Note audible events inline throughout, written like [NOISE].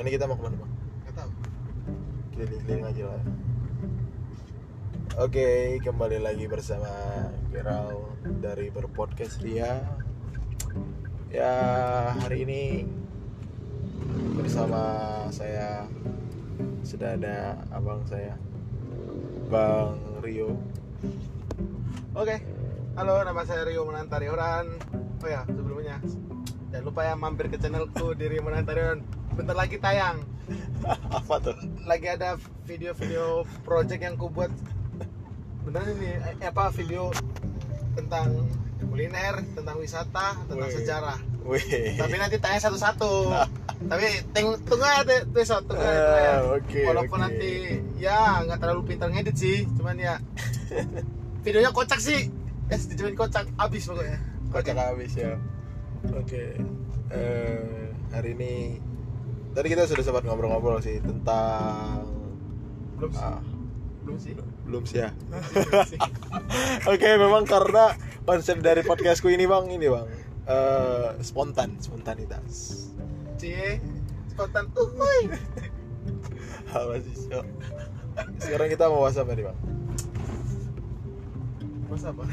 ini kita mau ke mana bang Gak tahu. keliling-keliling aja lah Oke, kembali lagi bersama Gerald dari berpodcast dia. Ya, hari ini bersama saya sudah ada abang saya, Bang Rio. Oke. Halo, nama saya Rio Menantarioran. Oh ya, sebelumnya jangan lupa ya mampir ke channelku di Rio Menantarioran. Bentar lagi tayang. [LAUGHS] Apa tuh? Lagi ada video-video project yang ku buat. Beneran ini eh, apa video tentang kuliner, tentang wisata, tentang Wih. sejarah. Wih. Tapi nanti tanya satu-satu. [LAUGHS] Tapi teng tunggu aja besok tunggu aja, tunggu aja. Ah, oke, Walaupun oke. nanti ya nggak terlalu pintar ngedit sih, cuman ya [LAUGHS] videonya kocak sih. Es dijamin kocak abis pokoknya. kocak habis ya oke Eh, hari ini tadi kita sudah sempat ngobrol-ngobrol sih tentang Belum sih. ah, Belum sih. belum sih ya [LAUGHS] oke memang karena konsep dari podcastku ini bang ini bang eh, spontan spontanitas Cie, spontan. Uhuy. [LAUGHS] apa sih sekarang kita mau bahas apa nih bang Mas apa? [LAUGHS]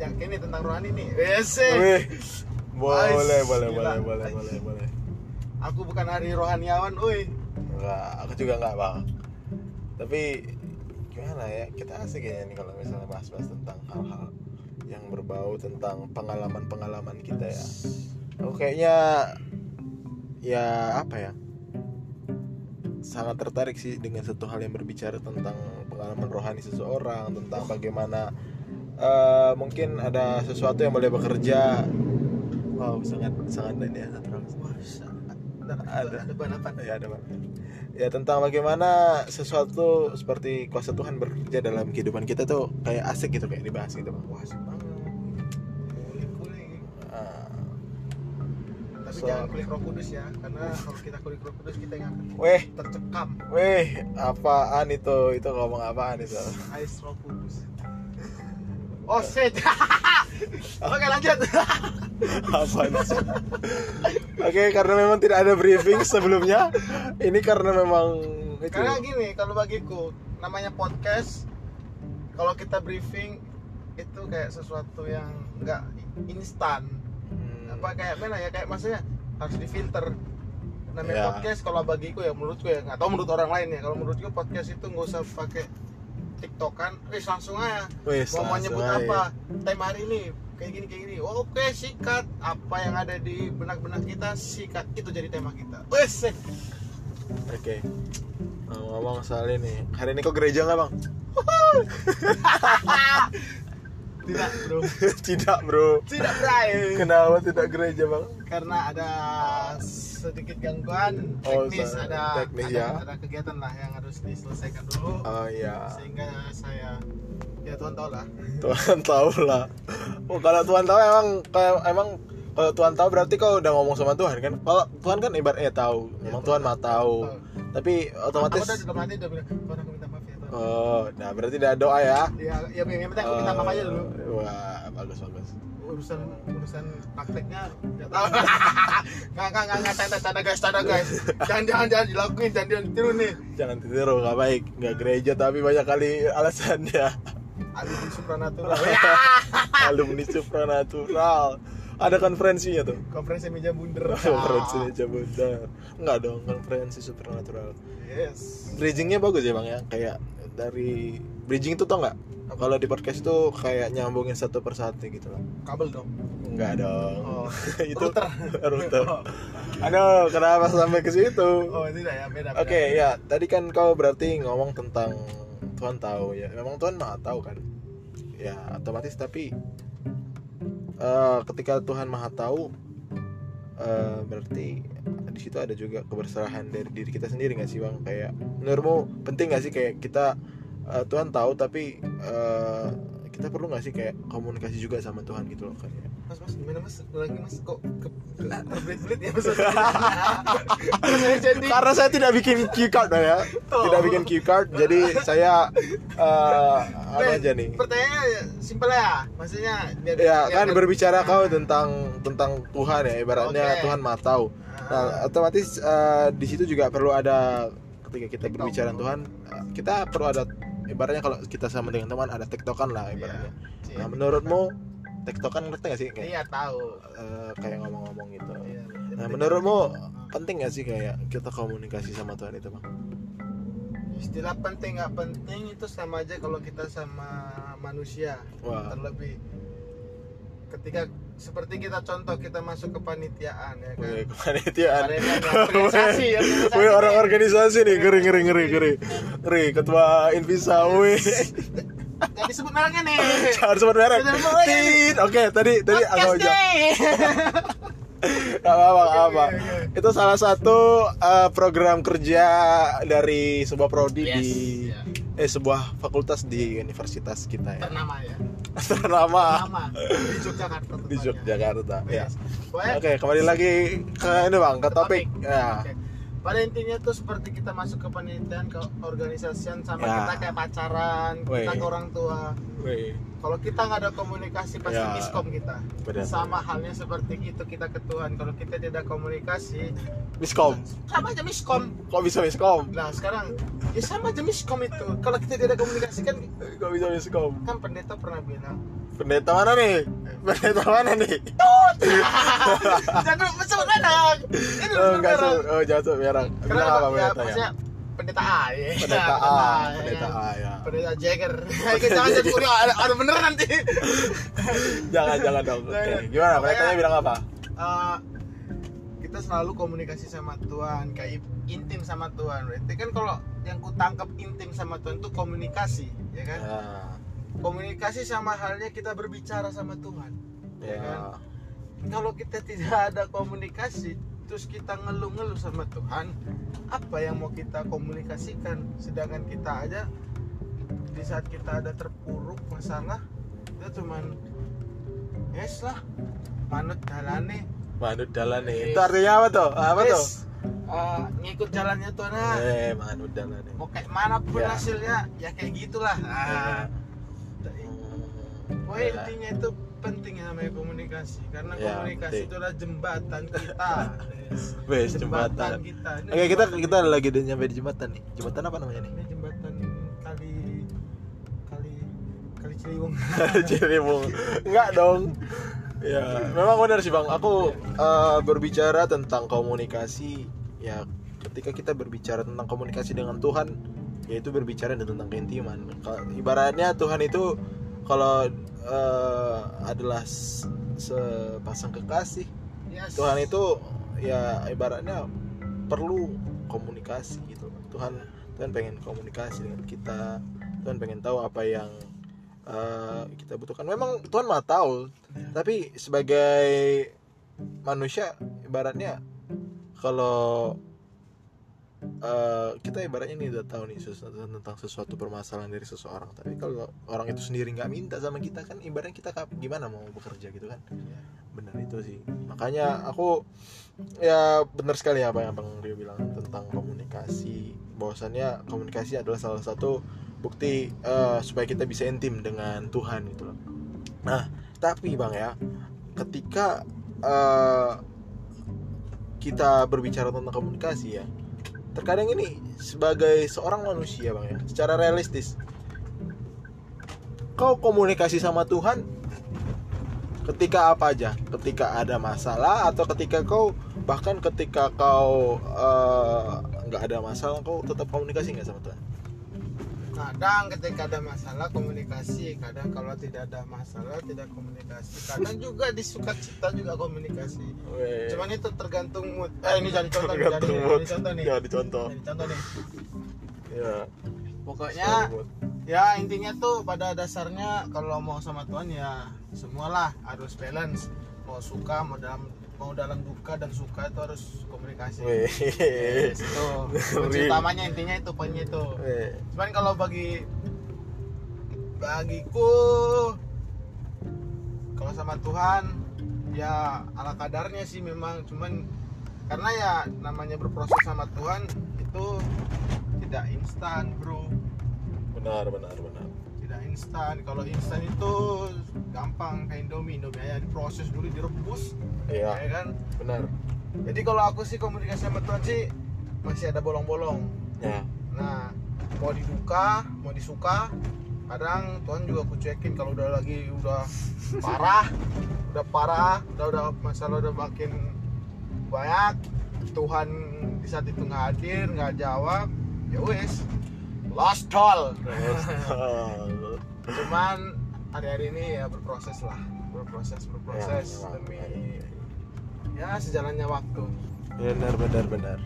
yang ini tentang rohani nih. Wese. Boleh boleh gila. boleh boleh Ais. boleh boleh Aku bukan hari rohaniawan, uy. Enggak, aku juga enggak bang Tapi gimana ya, kita asik kayaknya nih kalau misalnya bahas-bahas tentang hal-hal yang berbau tentang pengalaman-pengalaman kita ya Aku kayaknya ya apa ya sangat tertarik sih dengan satu hal yang berbicara tentang pengalaman rohani seseorang tentang bagaimana eh, mungkin ada sesuatu yang boleh bekerja wow sangat sangat ini ya natural Wah, ada Ada. ada ya ada Bang. ya tentang bagaimana sesuatu seperti kuasa Tuhan bekerja dalam kehidupan kita tuh kayak asik gitu kayak dibahas gitu bang Wah, asik banget. Kulik-kulik. Ah. Tapi So- jangan kulik roh kudus ya, karena kalau kita kulik roh kudus kita yang akan weh tercekam weh apaan itu itu ngomong apaan itu ais roh kudus. Oh shit. [LAUGHS] Oke lanjut. apaan sih oke karena memang tidak ada briefing sebelumnya ini karena memang itu Karena gini, kalau bagiku namanya podcast, kalau kita briefing itu kayak sesuatu yang nggak instan. Hmm, Apa kayak mana ya? Kayak maksudnya harus difilter. Namanya Ya. podcast kalau bagiku ya menurutku ya nggak tahu menurut orang lain ya. Kalau menurutku podcast itu nggak usah pakai tiktokan, wis langsung aja. weh, mau nyebut aja. apa? Tema hari ini kayak gini kayak gini. Oke sikat. Apa yang ada di benak-benak kita sikat. Itu jadi tema kita. Wes. Oke. Ngomong soal ini hari ini kok gereja nggak bang? [LAUGHS] Tidak bro. [LAUGHS] Tidak bro. Tidak bray. Kenapa tidak gereja bang? Karena ada sedikit gangguan Oh, teknis sa- ada teknis, ada, ya. ada kegiatan lah yang harus diselesaikan dulu oh iya sehingga saya ya Tuhan tahu lah [LAUGHS] Tuhan tahu lah. Oh, kalau Tuhan tahu emang kayak emang kalau Tuhan tahu berarti kau udah ngomong sama Tuhan kan? Kalau Tuhan kan ibaratnya tahu, Ya, memang Tuhan mah tahu. Tapi aku otomatis udah dalam udah bilang Tuhan aku minta maaf ya Tuhan Oh, nah berarti udah doa ya. ya ya yang penting aku minta maaf aja dulu Oh, Wah, bagus bagus. Urusan urusan prakteknya nggak tahu [LAUGHS] nggak nggak nggak nggak canda canda guys canda guys jangan jangan jangan dilakuin jangan jangan ditiru nih Jangan tiru, nggak baik. Nggak gereja tapi banyak kali alasannya. alumni supranatural [LAUGHS] Alumni supranatural. Ada konferensinya tuh. konferensi meja bunder [LAUGHS] Konferensi aja bunda. Enggak dong, konferensi supernatural. yes bridgingnya bagus ya bang ya kayak dari bridging itu tau nggak kalau di podcast itu kayak nyambungin satu persatu gitu loh. Kabel dong. Enggak dong. Oh. [LAUGHS] Itu router. router. Oh, aduh kenapa sampai ke situ? Oh tidak ya beda oke beda. ya tadi kan kau berarti ngomong tentang Tuhan tahu ya. Memang Tuhan maha tahu kan? Ya otomatis tapi eh, ketika Tuhan maha tahu eh, berarti di situ ada juga keberserahan dari diri kita sendiri nggak sih bang? Kayak menurutmu penting nggak sih kayak kita eh, Tuhan tahu tapi eh, kita perlu nggak sih kayak komunikasi juga sama Tuhan gitu loh kayak Mas, mas, gimana mas? Lagi mas, kok ke, [LAUGHS] ya mas? Saya [LAUGHS] jadi karena saya tidak bikin cue card ya. Tidak bikin cue card jadi saya eh, apa aja nih? Pertanyaannya ya, simpel ya, maksudnya dia ya kan ber- berbicara kau Nah, tentang tentang Tuhan ya ibaratnya Oke. Tuhan maha tahu. Nah otomatis eh, di situ juga perlu ada ketika kita berbicara Tuhan kita perlu ada ibaratnya kalau kita sama dengan teman ada tektokan lah ibaratnya. Iya. nah menurutmu tektokan ngerti gak sih? Kayak Iya tahu. eh, kayak ngomong-ngomong gitu. Iya. nah menurutmu penting gak sih kayak kita komunikasi sama Tuhan itu bang? Istilah penting nggak penting itu sama aja kalau kita sama manusia wah. terlebih ketika seperti kita contoh kita masuk ke panitiaan ya kan [LAUGHS] Wih, kepanitiaan. Panitiaan, organisasi, organisasi Wih, orang nih. organisasi nih, ngeri ngeri ngeri ngeri. Ngeri, ketua Invisa, wih. Jadi sebut mereknya nih [LAUGHS] Jangan sebut merek. Tit. Oke, tadi tadi agak jauh. nih. [LAUGHS] Gak apa-apa, gak apa. oke, oke. Itu salah satu eh, program kerja dari sebuah prodi Yes, di iya. Eh sebuah fakultas di universitas kita ya. ternama ya [LAUGHS] Ternama ternama di Yogyakarta di. Yogyakarta. Ya. Oke, kembali lagi ke ini Bang, ke topik. Ya. Pada intinya tuh seperti kita masuk ke penelitian ke organisasian sama Ya. kita kayak pacaran, kita Weh. ke orang tua. Kalau kita nggak ada komunikasi pasti Ya. miskom kita. Benar. Sama halnya seperti itu kita ke Tuhan. Kalau kita tidak komunikasi, Miskom. sama aja miskom. Kok bisa miskom? Nah sekarang ya sama aja miskom itu. Kalau kita tidak komunikasi kan Kok bisa miskom? kan pendeta pernah bilang Pendeta mana nih? Pendeta mana nih? jangan sebut merek ini Oh, enggak tuh. Oh, jatuh. Karena Bilang apa pendeta ya? pendeta A ya. Pendeta A, pendeta? A ya. Pendeta Jagger. Jangan jadi ada, ada bener nanti. Jangan jangan dong. Oke. Jangan. Gimana? Pendetanya bilang apa? Eh, kita selalu komunikasi sama Tuhan, kayak intim sama Tuhan. Berarti kan kalau yang ku tangkap intim sama Tuhan itu komunikasi, ya kan? Ya. Komunikasi sama halnya kita berbicara sama Tuhan. Ya kan? Ya. Kalau kita tidak ada komunikasi, terus kita ngeluh-ngeluh sama Tuhan, apa yang mau kita komunikasikan? Sedangkan kita aja di saat kita ada terpuruk masalah, kita cuman yes lah, manut jalane, Manut jalan nih. Yes. Itu artinya apa tuh? Apa tuh? Yes. Eh, ngikut jalannya Tuhan ah. Eh, manut jalan nih. Mau kayak mana pun Ya. hasilnya, ya kayak gitulah. Ah. Pokoknya Ya. intinya itu pentingnya namanya komunikasi karena Ya, komunikasi penting. itu adalah jembatan kita. Wes, jembatan. kita. Ini Oke, kita jembatan kita lagi udah nyampe di jembatan nih. Jembatan apa namanya nih? ini jembatan kali kali kali Ciliwung. [LAUGHS] Ciliwung. Enggak dong. Ya, memang benar sih Bang. Aku eh, berbicara tentang komunikasi ya ketika kita berbicara tentang komunikasi dengan Tuhan yaitu berbicara tentang keintiman. Ibaratnya Tuhan itu kalau eh, adalah sepasang kekasih, Yes. Tuhan itu ya ibaratnya perlu komunikasi gitu. Tuhan Tuhan pengen komunikasi dengan kita. Tuhan pengen tahu apa yang eh, kita butuhkan. Memang Tuhan mah tahu, tapi sebagai manusia ibaratnya kalau eh, kita ibaratnya nih udah tahu nih sesuatu tentang sesuatu permasalahan dari seseorang. Tapi kalau orang itu sendiri nggak minta sama kita kan ibaratnya kita gimana mau bekerja gitu kan? Benar itu sih. Makanya aku ya benar sekali apa yang bang Rio bilang tentang komunikasi. Bahwasannya komunikasi adalah salah satu bukti eh, supaya kita bisa intim dengan Tuhan gitu loh. Nah tapi bang ya ketika eh, kita berbicara tentang komunikasi ya terkadang ini sebagai seorang manusia bang ya secara realistis. Kau komunikasi sama Tuhan ketika apa aja? Ketika ada masalah atau ketika kau bahkan ketika kau eh, nggak ada masalah kau tetap komunikasi nggak sama Tuhan kadang ketika ada masalah komunikasi. Kadang kalau tidak ada masalah tidak komunikasi. Kadang juga di sukacita juga komunikasi. Weh, cuman itu tergantung mood. Eh ini jadi contoh nih, tergantung jadi, mood. jadi contoh nih. Ya, dicontoh jadi contoh nih. Ya pokoknya ya intinya tuh pada dasarnya kalau mau sama Tuhan ya semualah harus balance. Mau suka mau dalam mau dalam duka dan suka itu harus komunikasi. Yes, itu. Kunci utamanya intinya itu poinnya itu. Weh. cuman kalau bagi bagiku kalau sama Tuhan ya ala kadarnya sih memang. Cuman karena ya namanya berproses sama Tuhan itu tidak instan bro. Benar benar benar instan. Kalau instan itu gampang kayak Indomie. Indomie aja diproses dulu direbus. Iya. Ya kan? Benar. Jadi kalau aku sih komunikasi sama Tuhan sih masih ada bolong-bolong. Ya. Nah, mau diduka, mau disuka, kadang Tuhan juga aku cekin kalau udah lagi udah [LAUGHS] parah, udah parah, udah udah masalah udah makin banyak, Tuhan di saat itu nggak hadir, nggak jawab, ya wes, lost call. Cuman hari-hari ini ya berproses lah, berproses, berproses Ya, demi ya. ya sejalannya waktu. benar benar benar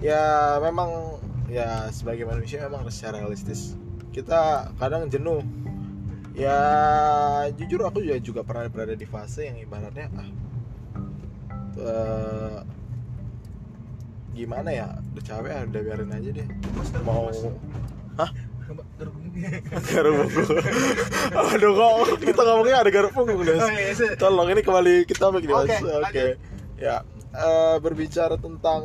ya memang ya sebagai manusia memang secara realistis kita kadang jenuh ya jujur aku juga juga pernah berada di fase yang ibaratnya ah eh, gimana ya udah capek ah, udah biarin aja deh mau. Hah? Garuk [LAUGHS] aduh kok kita ngomongnya ada garuk punggung Des Oh, iya, iya. tolong ini kembali kita bagi Oke, oke. lanjut. ya eh, berbicara tentang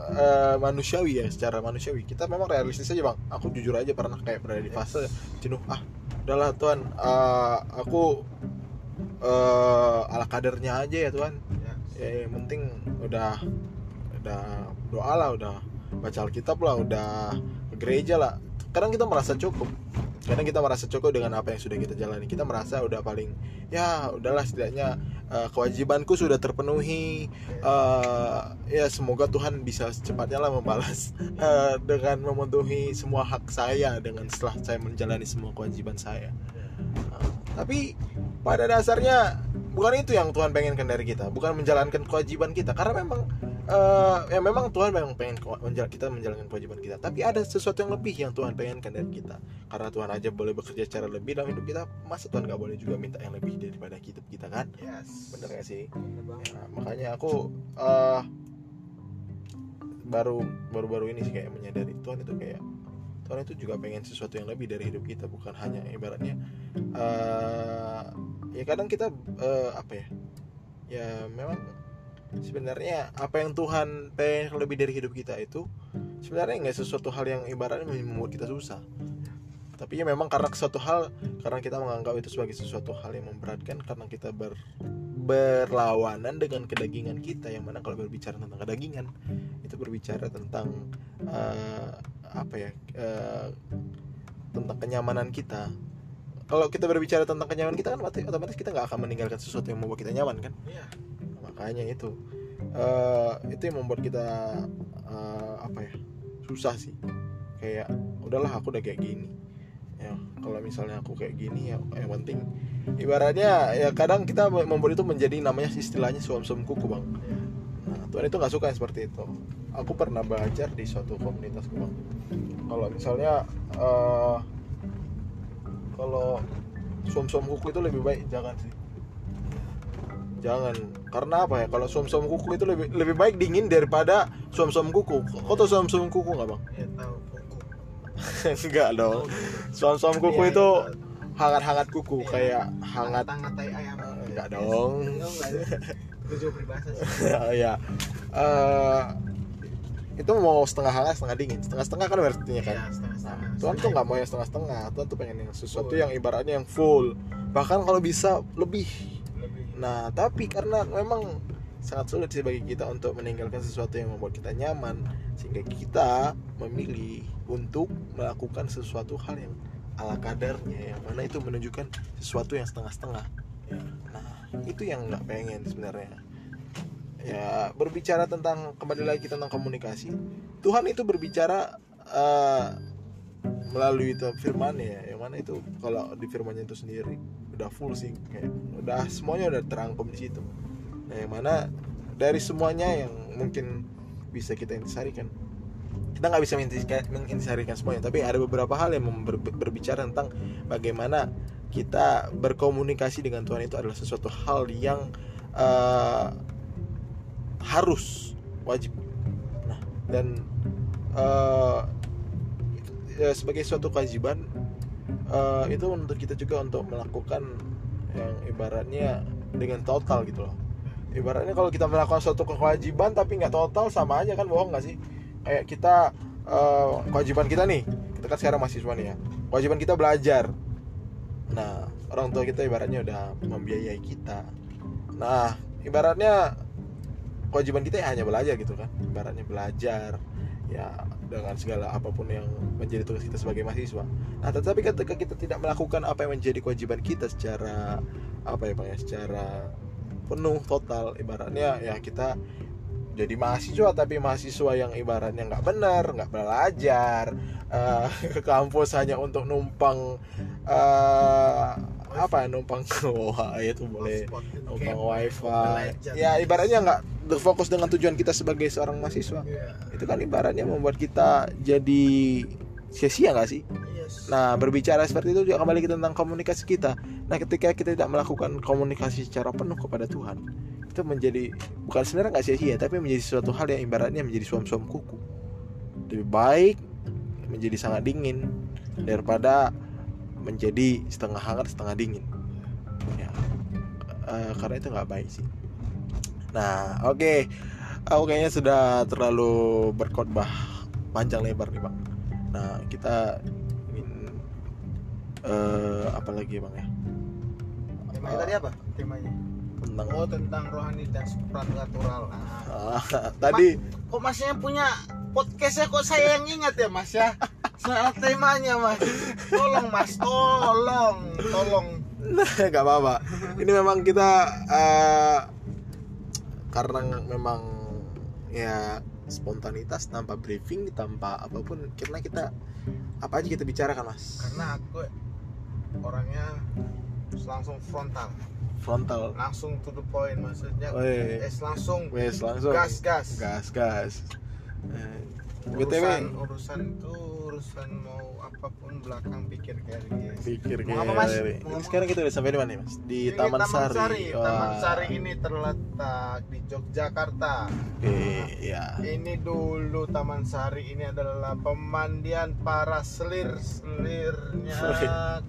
eh, manusiawi ya secara manusiawi. Kita memang realistis aja bang. Aku jujur aja pernah kayak berada di fase jenuh ah udahlah Tuhan eh, aku eh, ala kadarnya aja ya Tuhan Ya. ya yang penting udah udah doa lah udah baca Alkitab lah udah ke gereja lah kadang kita merasa cukup. Kadang kita merasa cukup dengan apa yang sudah kita jalani. Kita merasa udah paling ya udahlah setidaknya eh, kewajibanku sudah terpenuhi. Eh, ya semoga Tuhan bisa secepatnya lah membalas [LAUGHS] eh, dengan memenuhi semua hak saya dengan setelah saya menjalani semua kewajiban saya. Eh, tapi pada dasarnya bukan itu yang Tuhan pengenkan dari kita. Bukan menjalankan kewajiban kita. Karena memang eh, ya memang Tuhan memang pengen kita menjalankan kewajiban kita. Tapi ada sesuatu yang lebih yang Tuhan pengenkan dari kita. Karena Tuhan aja boleh bekerja secara lebih dalam hidup kita masa Tuhan nggak boleh juga minta yang lebih daripada hidup kita kan? Yes. bener gak sih? Bener. Ya, makanya aku eh baru baru-baru ini sih kayak menyadari Tuhan itu kayak Tuhan itu juga pengen sesuatu yang lebih dari hidup kita bukan hanya ibaratnya eh ya kadang kita eh, apa ya? Ya memang sebenarnya apa yang Tuhan pengen lebih dari hidup kita itu sebenarnya nggak sesuatu hal yang ibaratnya membuat kita susah. Tapi ya memang karena suatu hal karena kita menganggap itu sebagai sesuatu hal yang memberatkan karena kita ber, berlawanan dengan kedagingan kita yang mana kalau berbicara tentang kedagingan itu berbicara tentang eh, apa ya eh, tentang kenyamanan kita. Kalau kita berbicara tentang kenyamanan kita kan otomatis kita nggak akan meninggalkan sesuatu yang membuat kita nyaman kan? Iya. Makanya itu eh, itu yang membuat kita eh, apa ya susah sih. Kayak udahlah aku udah kayak gini. Ya kalau misalnya aku kayak gini ya yang penting. Ibaratnya ya kadang kita membuat itu menjadi namanya istilahnya suam-suam kuku bang. Nah Tuhan itu nggak suka yang seperti itu. Aku pernah belajar di suatu komunitas bang. Kalau misalnya eh, kalau suam-suam kuku itu lebih baik jangan sih. Jangan karena apa ya? Kalau suam-suam kuku itu lebih lebih baik dingin daripada suam-suam kuku. Kau tau suam-suam kuku nggak bang? Ya tahu kuku. [LAUGHS] enggak dong. Suam-suam kuku Iya, itu iya, hangat-hangat kuku Iya. kayak hangat Hangat tai ayam. enggak dong. Juga peribahasa sih. [LAUGHS] ya Eh, itu mau setengah hangat setengah dingin. Setengah setengah kan artinya kan? Iya, setengah-setengah. Nah, Tuhan tuh nggak mau yang setengah-setengah. Tuhan tuh pengen yang sesuatu yang ibaratnya yang full. Bahkan kalau bisa Lebih. Nah, tapi karena memang sangat sulit sih bagi kita untuk meninggalkan sesuatu yang membuat kita nyaman, sehingga kita memilih untuk melakukan sesuatu hal yang ala kadarnya, yang mana itu menunjukkan sesuatu yang setengah-setengah. Nah, itu yang nggak pengen sebenarnya. Ya, berbicara tentang kembali lagi tentang komunikasi, Tuhan itu berbicara eh, melalui firman ya, yang mana itu kalau di firmannya itu sendiri udah full sih kayak udah semuanya udah terangkum di situ. Nah yang mana dari semuanya yang mungkin bisa kita intisarikan. Kita nggak bisa mengintisarikan semuanya tapi ada beberapa hal yang berbicara tentang bagaimana kita berkomunikasi dengan Tuhan itu adalah sesuatu hal yang eh, harus wajib. Nah dan ya, sebagai suatu kewajiban eh, itu untuk kita juga untuk melakukan yang ibaratnya dengan total gitu loh. Ibaratnya kalau kita melakukan suatu kewajiban tapi nggak total sama aja kan bohong nggak sih? Kayak kita eh, kewajiban kita nih kita kan sekarang mahasiswa nih ya. Kewajiban kita belajar. Nah orang tua kita ibaratnya udah membiayai kita. Nah ibaratnya kewajiban kita ya hanya belajar gitu kan. Ibaratnya belajar ya dengan segala apa pun yang menjadi tugas kita sebagai mahasiswa. Nah tetapi ketika kita tidak melakukan apa yang menjadi kewajiban kita secara apa ya bang ya secara penuh total ibaratnya ya kita jadi mahasiswa tapi mahasiswa yang ibaratnya nggak benar nggak belajar eh, [LAUGHS] ke kampus hanya untuk numpang eh, apa ya numpang wah itu boleh gitu. numpang wifi ya ibaratnya nggak berfokus dengan tujuan kita sebagai seorang mahasiswa Iya. itu kan ibaratnya membuat kita jadi sia-sia nggak sih. Nah, berbicara seperti itu juga kembali kita tentang komunikasi kita. Nah, ketika kita tidak melakukan komunikasi secara penuh kepada Tuhan, itu menjadi bukan sebenarnya nggak sia-sia, tapi menjadi suatu hal yang ibaratnya menjadi suam-suam kuku. Lebih baik menjadi sangat dingin daripada menjadi setengah hangat setengah dingin. Ya, eh, karena itu nggak baik sih. Nah, oke, aku kayaknya sudah terlalu berkhotbah panjang lebar nih bang. Nah, kita ingin eh apa lagi bang ya Temanya tadi apa? Temanya. tentang Oh tentang rohani dan supranatural. Nah, Ah, [LAUGHS] tadi kok masnya punya podcastnya kok saya yang ingat ya mas ya? Soal temanya mas. Tolong mas, tolong, tolong. nggak apa-apa ini memang kita eh, karena memang ya spontanitas tanpa briefing tanpa apa pun karena kita apa aja kita bicarakan mas Karena aku orangnya langsung frontal, frontal langsung to the point maksudnya. Weh. Es langsung wes langsung gas gas. gas gas btw Urusan urusan itu urusan mau apa pun belakang pikir kayak gitu. pikir Mau apa, Mas? Mau sekarang kita udah sampai di mana nih mas? Di Ini Taman, Sari, Taman Wah. Sari ini terletak di Yogyakarta. Eh, ya Ini dulu Taman Sari ini adalah pemandian para selir. Selirnya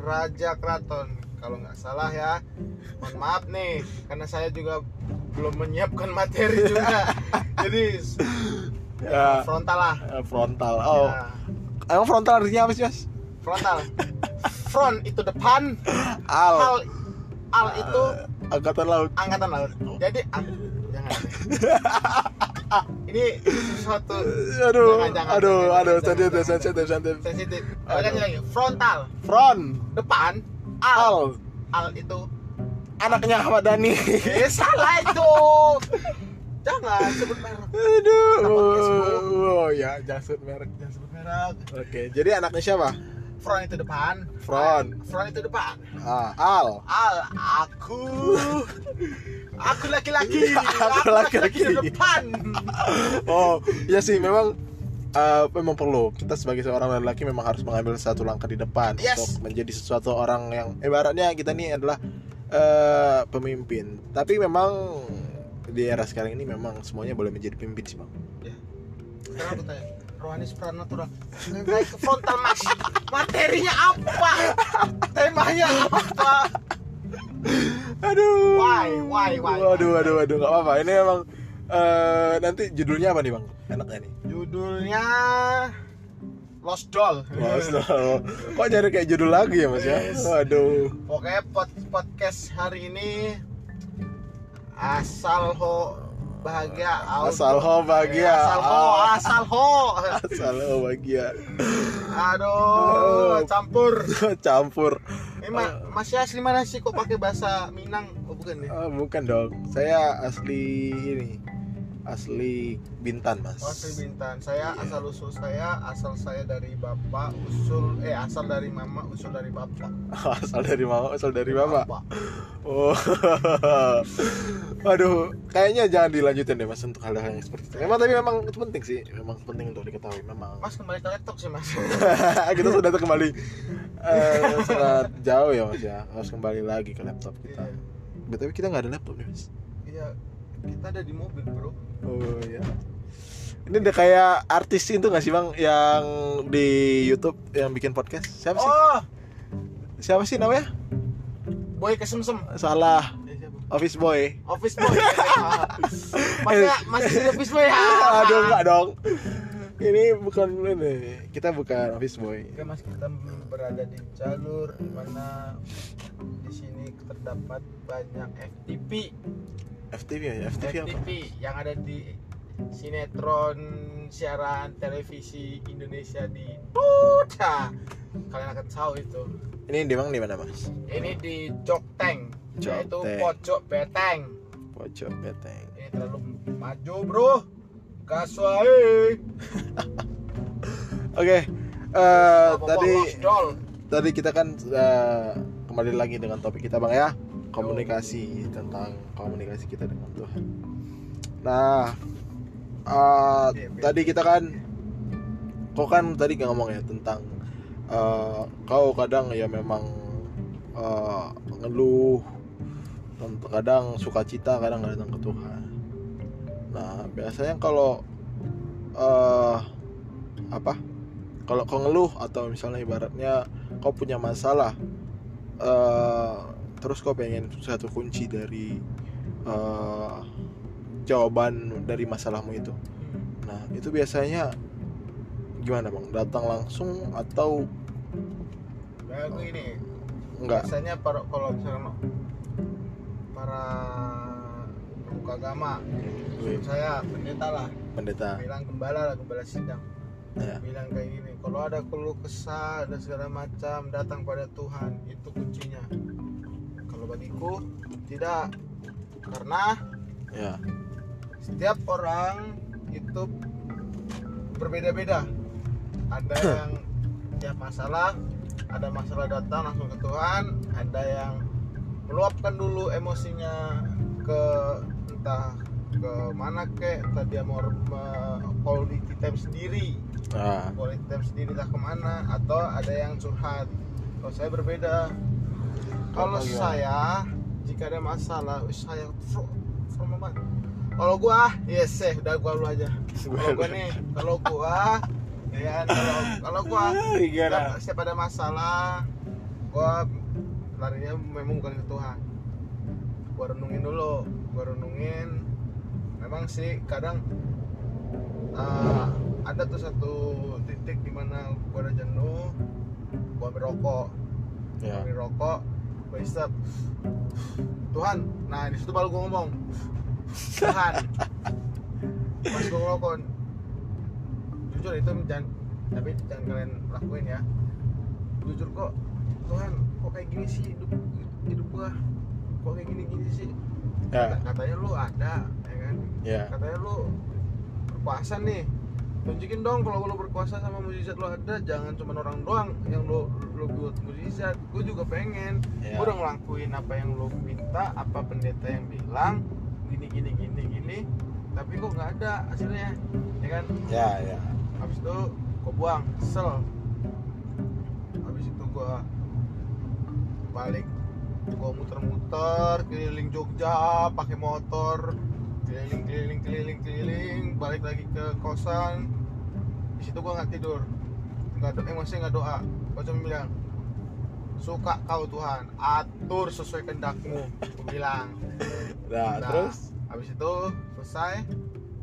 Raja Kraton kalau nggak salah ya. Mohon maaf nih karena saya juga belum menyiapkan materi juga. Jadi Ya. frontal lah. Eh, frontal oh Ya, emang frontal artinya apa sih mas frontal. Front itu depan, al al al itu Eh, angkatan laut angkatan laut. Jadi ang- jangan. Ini sesuatu aduh Jangan, jangan, aduh jangan, aduh jangan, sensitif sensitif sensitif lagi. Frontal front depan al al al itu anaknya Ahmad Dhani eh salah itu. Jangan sebut merek. aduh oh ya jangan sebut merek Jangan sebut merek. oke jadi anaknya siapa Front itu depan. Front. Front itu depan. ah, al Al aku aku laki-laki. [LAUGHS] Aku laki-laki. depan. oh ya sih memang eh, memang perlu kita sebagai seorang laki memang harus mengambil satu langkah di depan Yes. untuk menjadi sesuatu orang yang ibaratnya kita nih adalah eh, pemimpin tapi memang di era sekarang ini memang semuanya boleh menjadi pemimpin sih bang Ya. Sekarang aku tanya, rohani supranatural. Naik ke frontal mas. Materinya apa? Temanya apa? aduh Why, why, why, waduh why? waduh waduh nggak apa-apa ini memang eh, nanti judulnya apa nih bang? Enaknya nih. Judulnya Lost Doll. Mas, kok nyari kayak judul lagi ya mas ya? Yes. waduh. Pokoknya pod podcast hari ini asal ho bahagia. Asal ho bahagia. asal ho Ah. asal ho. Asal oh, bahagia. Aduh campur. [LAUGHS] Campur. Ini ma masih asli mana sih kok pakai bahasa Minang? Oh bukan ya? Ah, bukan dong. Saya asli ini asli Bintan mas. Asli Bintan. Saya Iya. asal usul saya, asal saya dari bapak, usul eh asal dari mama, usul dari bapak. [LAUGHS] asal dari mama asal dari bapak. oh. [LAUGHS] Waduh kayaknya jangan dilanjutin deh mas untuk hal-hal yang seperti itu. Memang tapi memang itu penting sih. Memang penting untuk diketahui memang. Mas kembali ke laptop sih mas. [LAUGHS] kita sudah kembali eh, sangat jauh ya mas ya. Harus kembali lagi ke laptop kita. Iya. tapi kita nggak ada laptop nih mas. Iya, kita ada di mobil bro. oh ya Ini udah kayak artis itu gak sih bang yang di YouTube yang bikin podcast? Siapa sih? Oh, Siapa sih namanya? boy kesemsem. Salah. Eh? Office Boy. Office boy. Masa [LAUGHS] masih office boy ya? Aduh enggak dong. Ini bukan ini. Kita bukan Office Boy. Oke mas kita berada di jalur mana di sini terdapat banyak FTP FTV ya? FTV apa? FTP yang ada di sinetron siaran televisi Indonesia di Duta kalian akan tahu itu Ini di Bang di mana mas? ini di Jokteng yaitu pojok beteng Pojok beteng. ini terlalu maju bro gas wae [LAUGHS] Oke. eh, Bawa-bawa tadi dol. tadi kita kan eh, kembali lagi dengan topik kita bang ya komunikasi tentang komunikasi kita dengan Tuhan. Nah, iya. tadi kita kan, kau kan tadi nggak ngomong ya tentang eh, kau kadang ya memang eh, ngeluh, kadang sukacita, kadang nggak datang ke Tuhan. Nah, biasanya kalau eh apa? Kalau kau ngeluh atau misalnya ibaratnya kau punya masalah eh terus kau pengen satu kunci dari eh, jawaban dari masalahmu itu? Nah itu biasanya gimana bang? Datang langsung atau Nah, gini, enggak. biasanya para kalau misalnya para pemuka agama Wih, saya pendeta lah. Pendeta. Bilang gembala lah gembala sidang. Ya bilang kayak gini kalau ada keluh kesah ada segala macam datang pada Tuhan itu kuncinya bagiku tidak. Karena ya. setiap orang itu berbeda-beda. Ada yang ya masalah ada masalah datang langsung ke Tuhan ada yang meluapkan dulu emosinya ke entah ke mana kek entah dia mau quality time sendiri. Ah. Quality time sendiri lah ke mana atau ada yang curhat. Kalau saya berbeda kalau Apa saya jika ada masalah saya from, from mana? kalau gua yes eh udah gua lu aja. Kalau gua nih kalau gua ya kan kalau kalau gua [LAUGHS] setiap, setiap ada masalah gua larinya memang bukan ke Tuhan. Gua renungin dulu gua renungin. Memang sih kadang eh, ada tuh satu titik di mana gua udah jenuh gua ambil rokok. Ya. ambil rokok gua isep Tuhan nah di situ baru gua ngomong Tuhan. Pas gua ngerokok jujur itu jangan tapi jangan kalian lakuin ya. Jujur kok Tuhan kok kayak gini sih hidup hidup gua? Kok kayak gini gini sih? Ya. Katanya lu ada ya kan? Ya. Katanya lu berkuasa nih tunjukin dong kalau lu berkuasa sama mujizat lu ada jangan cuma orang doang yang lu lu buat mujizat. Gue juga pengen. Ya. gue udah ngelakuin apa yang lu minta apa pendeta yang bilang gini gini gini gini tapi kok nggak ada hasilnya ya kan? Ya ya. Habis itu gue buang sel habis itu gue balik gue muter-muter keliling Jogja pakai motor keliling keliling keliling keliling. Balik lagi ke kosan. Di situ gue nggak tidur. Nggak doa emosi nggak doa. Gue cuma bilang suka kau Tuhan. Atur sesuai kehendakmu. Gue bilang. [LAUGHS] Nah, Nah, terus? habis itu selesai.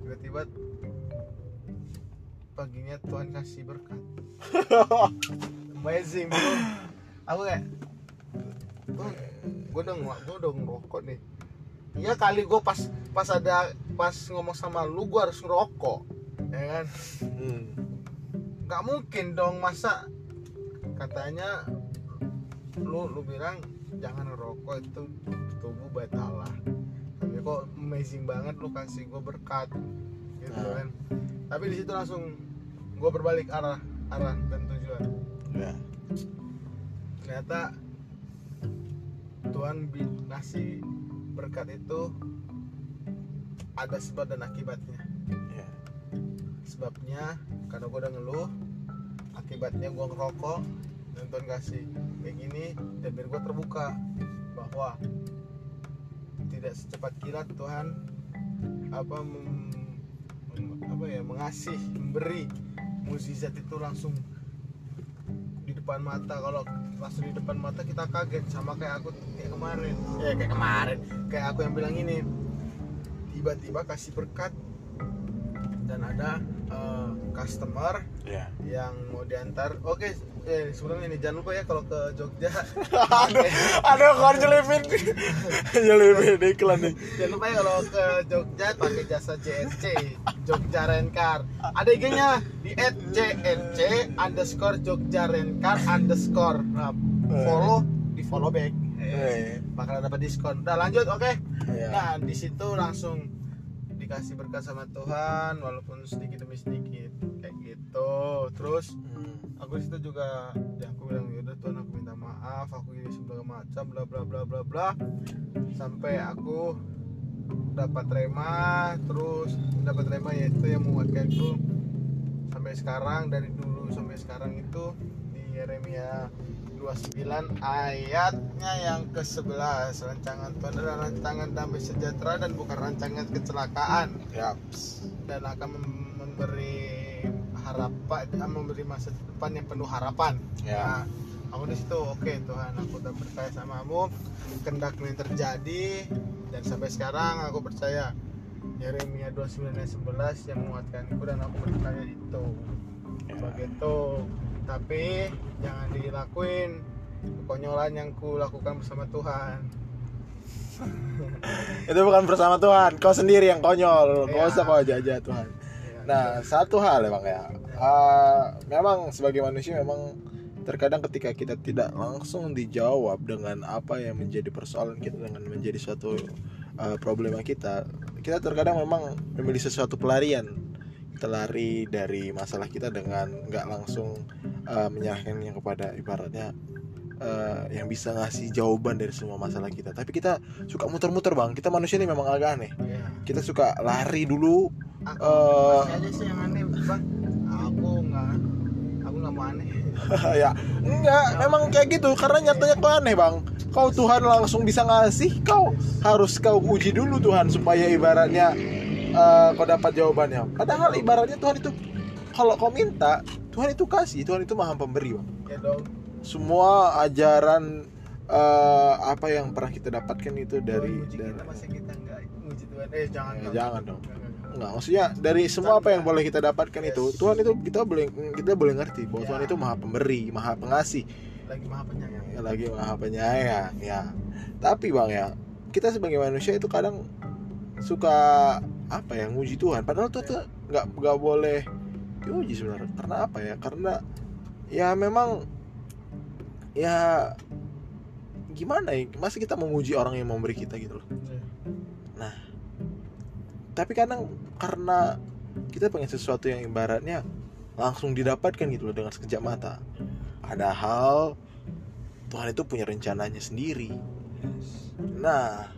Tiba-tiba paginya Tuhan kasih berkat. [LAUGHS] Amazing bro. Aku kayak gue udah gue udah ngerokok nih iya kali gue pas pas ada pas ngomong sama lu gue harus ngerokok ya kan? Hmm. nggak mungkin dong masa katanya lu lu bilang jangan ngerokok itu tubuh bait Allah tapi kok amazing banget lu kasih gue berkat gitu Nah. kan? Tapi di situ langsung gue berbalik arah arah dan tujuan. Ya. Ternyata Tuhan ngasih berkat itu ada sebab dan akibatnya. Ya. Sebabnya karena gue udah ngeluh akibatnya gue ngerokok dan Tuhan kasih kayak gini dan biar gue terbuka bahwa tidak secepat kilat Tuhan apa mem- apa ya mengasih memberi mukjizat itu langsung di depan mata. Kalau langsung di depan mata kita kaget sama kayak aku kayak kemarin. Ya kayak kemarin. Kayak aku yang bilang ini tiba-tiba kasih berkat dan ada eh, customer ya yang mau diantar. Oke eh sebelum ini jangan lupa ya kalau ke Jogja. [LAUGHS] Ada kan nyelipin. [LAUGHS] Nyelipin iklan nih. Jangan lupa ya kalau ke Jogja pakai jasa JNC Jogja Rencar ada IG-nya di @jnc underscore Jogja Rencar underscore. Nah, follow di follow back. Eh. bakalan dapat diskon. Udah lanjut oke? Iya. nah di situ langsung dikasih berkat sama Tuhan walaupun sedikit demi sedikit kayak gitu. Terus Hmm. aku situ juga ya aku bilang yaudah Tuhan aku minta maaf aku ini segala macam bla bla bla bla bla. Sampai aku dapat rema terus dapat rema yaitu yang menguatkanku sampai sekarang dari dulu sampai sekarang itu di Yeremia 29 ayatnya yang ke-11 rancangan Tuhan adalah rancangan damai sejahtera dan bukan rancangan kecelakaan Yaps. dan akan mem- memberi harapan memberi masa depan yang penuh harapan. Ya. Nah, aku di situ oke Tuhan aku udah percaya samamu kendakmu yang terjadi dan sampai sekarang aku percaya Yeremia 29 ayat 11 yang menguatkanku dan aku percaya itu Ya. begitu tapi jangan dilakuin kekonyolan yang ku lakukan bersama Tuhan [LAUGHS] Itu bukan bersama Tuhan, kau sendiri yang konyol. Kau Iya. usah kau aja Tuhan. Ya, Nah, satu hal ya bang ya. Eh, memang sebagai manusia memang terkadang ketika kita tidak langsung dijawab dengan apa yang menjadi persoalan kita dengan menjadi suatu eh, problema kita, kita terkadang memang memilih sesuatu pelarian. Kita lari dari masalah kita dengan nggak langsung eh, menyerahkannya kepada ibaratnya eh, yang bisa ngasih jawaban dari semua masalah kita. Tapi kita suka muter-muter bang. Kita manusia ini memang agak aneh. ya. Kita suka lari dulu aku masih aja sih yang aneh bang aku nggak aku nggak mau aneh [LAUGHS] ya enggak memang kayak gitu karena nyatanya kau aneh bang kau Tuhan langsung bisa ngasih kau harus kau uji dulu Tuhan supaya ibaratnya eh, kau dapat jawabannya padahal ibaratnya Tuhan itu kalau kau minta Tuhan itu kasih Tuhan itu maha pemberi bang ya dong semua ajaran eh, apa yang pernah kita dapatkan itu dari, dari kita masa kita nggak uji Tuhan eh jangan Eh, dong. jangan dong. Jangan, jangan. Enggak, maksudnya dari semua apa yang boleh kita dapatkan itu. Tuhan itu kita boleh kita boleh ngerti bahwa Ya. Tuhan itu maha pemberi maha pengasih lagi maha penyayang ya lagi maha penyayang ya tapi bang ya kita sebagai manusia itu kadang suka apa ya nguji Tuhan. Padahal tuh tuh nggak nggak boleh diuji sebenarnya. Karena apa ya? Karena ya memang ya gimana ya? Masa kita menguji orang yang memberi kita gitu loh. Tapi kadang karena kita pengen sesuatu yang ibaratnya langsung didapatkan gitu loh dengan sekejap mata. Padahal Tuhan itu punya rencananya sendiri. Nah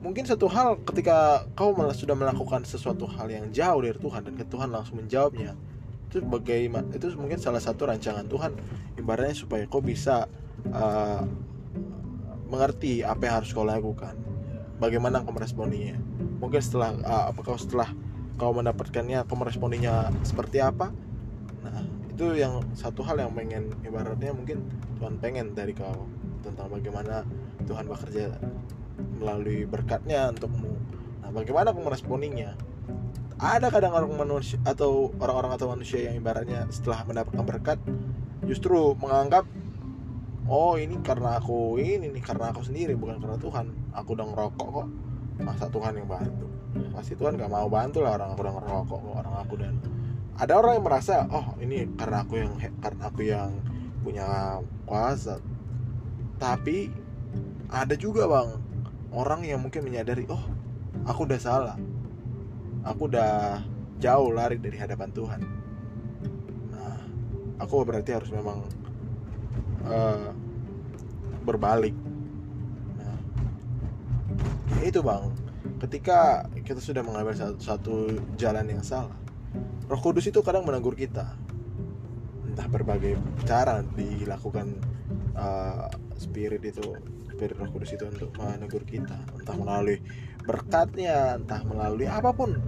mungkin satu hal ketika kau malah sudah melakukan sesuatu hal yang jauh dari Tuhan dan Tuhan langsung menjawabnya itu bagaimana itu mungkin salah satu rancangan Tuhan. Ibaratnya supaya kau bisa uh, mengerti apa yang harus kau lakukan. Bagaimana kau meresponinya. Mungkin setelah uh, apakah setelah kau mendapatkannya kau meresponinya seperti apa? Nah itu yang satu hal yang pengen ibaratnya mungkin Tuhan pengen dari kau tentang bagaimana Tuhan bekerja melalui berkatnya untukmu. Nah bagaimana kau meresponinya? Ada kadang orang manusia atau orang-orang atau manusia yang ibaratnya setelah mendapatkan berkat justru menganggap oh ini karena aku ini nih karena aku sendiri bukan karena Tuhan. Aku udah ngerokok kok. Masa Tuhan yang bantu? Pasti Tuhan gak mau bantu lah orang aku udah ngerokok kok orang aku dan ada orang yang merasa oh ini karena aku yang karena aku yang punya kuasa. Tapi ada juga bang orang yang mungkin menyadari oh aku udah salah. Aku udah jauh lari dari hadapan Tuhan. Nah aku berarti harus memang eh, berbalik. Nah ya itu bang. Ketika kita sudah mengambil satu, satu jalan yang salah Roh Kudus itu kadang menegur kita. Entah berbagai cara dilakukan eh, spirit itu spirit roh kudus itu untuk menegur kita entah melalui berkatnya entah melalui apa pun.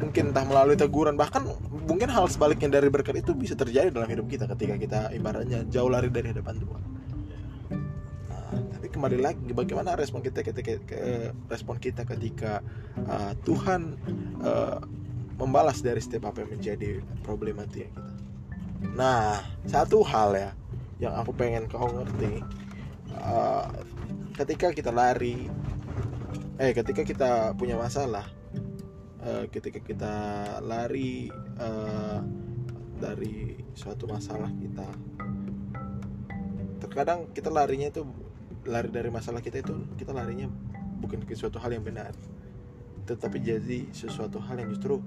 Mungkin entah melalui teguran bahkan mungkin hal sebaliknya dari berkat itu bisa terjadi dalam hidup kita ketika kita ibaratnya jauh lari dari hadapan Tuhan. Nah tapi kembali lagi bagaimana respon kita ketika ke, respon kita ketika uh, Tuhan uh, membalas dari setiap apa yang menjadi problematika kita? Nah satu hal ya yang aku pengen kau ngerti uh, ketika kita lari eh ketika kita punya masalah uh, ketika kita lari uh, dari suatu masalah kita terkadang kita larinya itu lari dari masalah kita itu kita larinya bukan ke suatu hal yang benar tetapi jadi sesuatu hal yang justru